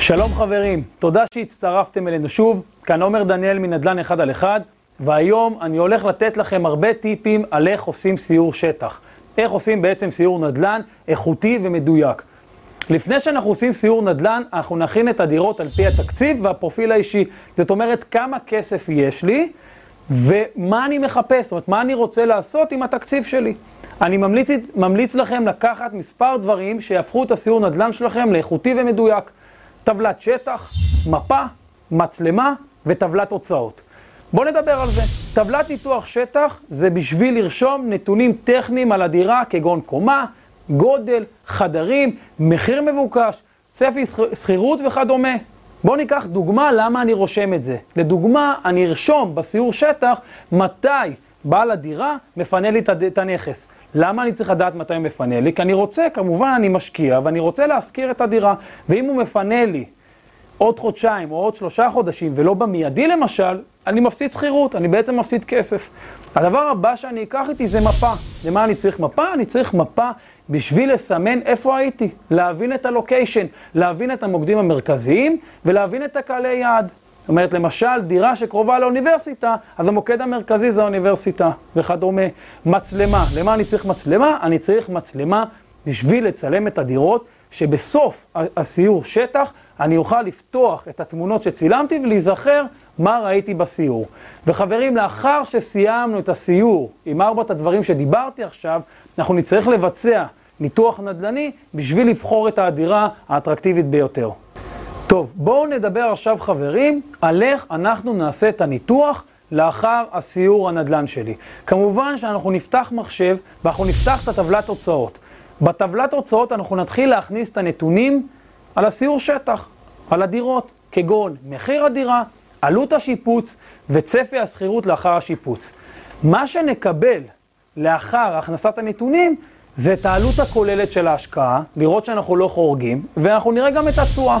שלום חברים, תודה שהצטרפתם אלינו שוב, כאן עומר דניאל מנדל"ן אחד על אחד, והיום אני הולך לתת לכם הרבה טיפים על איך עושים סיור שטח. איך עושים בעצם סיור נדל"ן איכותי ומדויק. לפני שאנחנו עושים סיור נדל"ן, אנחנו נכין את הדירות על פי התקציב והפרופיל האישי. זאת אומרת, כמה כסף יש לי ומה אני מחפש, זאת אומרת, מה אני רוצה לעשות עם התקציב שלי. אני ממליץ, ממליץ לכם לקחת מספר דברים שיהפכו את הסיור נדל"ן שלכם לאיכותי ומדויק. טבלת שטח, מפה, מצלמה וטבלת הוצאות. בואו נדבר על זה. טבלת ניתוח שטח זה בשביל לרשום נתונים טכניים על הדירה כגון קומה, גודל, חדרים, מחיר מבוקש, צפי שכירות וכדומה. בואו ניקח דוגמה למה אני רושם את זה. לדוגמה, אני ארשום בסיור שטח מתי בעל הדירה מפנה לי את הנכס. למה אני צריך לדעת מתי הוא מפנה לי? כי אני רוצה, כמובן אני משקיע ואני רוצה להשכיר את הדירה. ואם הוא מפנה לי עוד חודשיים או עוד שלושה חודשים ולא במיידי למשל, אני מפסיד שכירות, אני בעצם מפסיד כסף. הדבר הבא שאני אקח איתי זה מפה. למה אני צריך מפה? אני צריך מפה בשביל לסמן איפה הייתי, להבין את הלוקיישן, להבין את המוקדים המרכזיים ולהבין את הקהלי יעד. זאת אומרת, למשל, דירה שקרובה לאוניברסיטה, אז המוקד המרכזי זה האוניברסיטה וכדומה. מצלמה, למה אני צריך מצלמה? אני צריך מצלמה בשביל לצלם את הדירות, שבסוף הסיור שטח אני אוכל לפתוח את התמונות שצילמתי ולהיזכר מה ראיתי בסיור. וחברים, לאחר שסיימנו את הסיור עם ארבעת הדברים שדיברתי עכשיו, אנחנו נצטרך לבצע ניתוח נדל"ני בשביל לבחור את הדירה האטרקטיבית ביותר. טוב, בואו נדבר עכשיו חברים על איך אנחנו נעשה את הניתוח לאחר הסיור הנדל"ן שלי. כמובן שאנחנו נפתח מחשב ואנחנו נפתח את הטבלת הוצאות. בטבלת הוצאות אנחנו נתחיל להכניס את הנתונים על הסיור שטח, על הדירות, כגון מחיר הדירה, עלות השיפוץ וצפי השכירות לאחר השיפוץ. מה שנקבל לאחר הכנסת הנתונים זה את העלות הכוללת של ההשקעה, לראות שאנחנו לא חורגים, ואנחנו נראה גם את התשואה.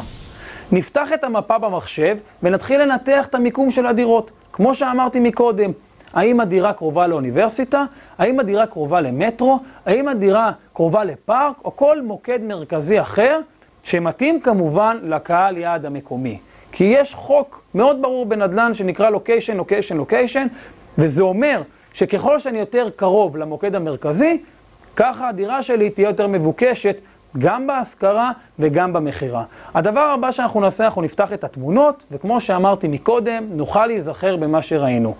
נפתח את המפה במחשב ונתחיל לנתח את המיקום של הדירות. כמו שאמרתי מקודם, האם הדירה קרובה לאוניברסיטה? האם הדירה קרובה למטרו? האם הדירה קרובה לפארק? או כל מוקד מרכזי אחר שמתאים כמובן לקהל יעד המקומי. כי יש חוק מאוד ברור בנדל"ן שנקרא לוקיישן, לוקיישן, לוקיישן, וזה אומר שככל שאני יותר קרוב למוקד המרכזי, ככה הדירה שלי תהיה יותר מבוקשת גם בהשכרה וגם במכירה. הדבר הבא שאנחנו נעשה, אנחנו נפתח את התמונות, וכמו שאמרתי מקודם, נוכל להיזכר במה שראינו.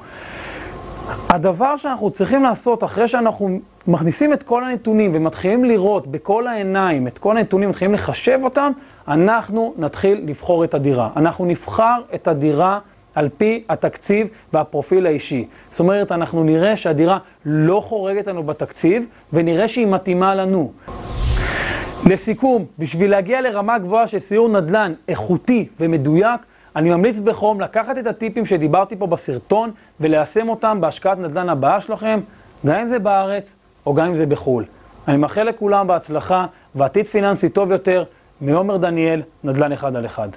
הדבר שאנחנו צריכים לעשות אחרי שאנחנו מכניסים את כל הנתונים ומתחילים לראות בכל העיניים את כל הנתונים, מתחילים לחשב אותם, אנחנו נתחיל לבחור את הדירה. אנחנו נבחר את הדירה על פי התקציב והפרופיל האישי. זאת אומרת, אנחנו נראה שהדירה לא חורגת לנו בתקציב, ונראה שהיא מתאימה לנו. לסיכום, בשביל להגיע לרמה גבוהה של סיור נדל"ן איכותי ומדויק, אני ממליץ בחום לקחת את הטיפים שדיברתי פה בסרטון וליישם אותם בהשקעת נדל"ן הבאה שלכם, גם אם זה בארץ או גם אם זה בחו"ל. אני מאחל לכולם בהצלחה ועתיד פיננסי טוב יותר מעומר דניאל, נדל"ן אחד על אחד.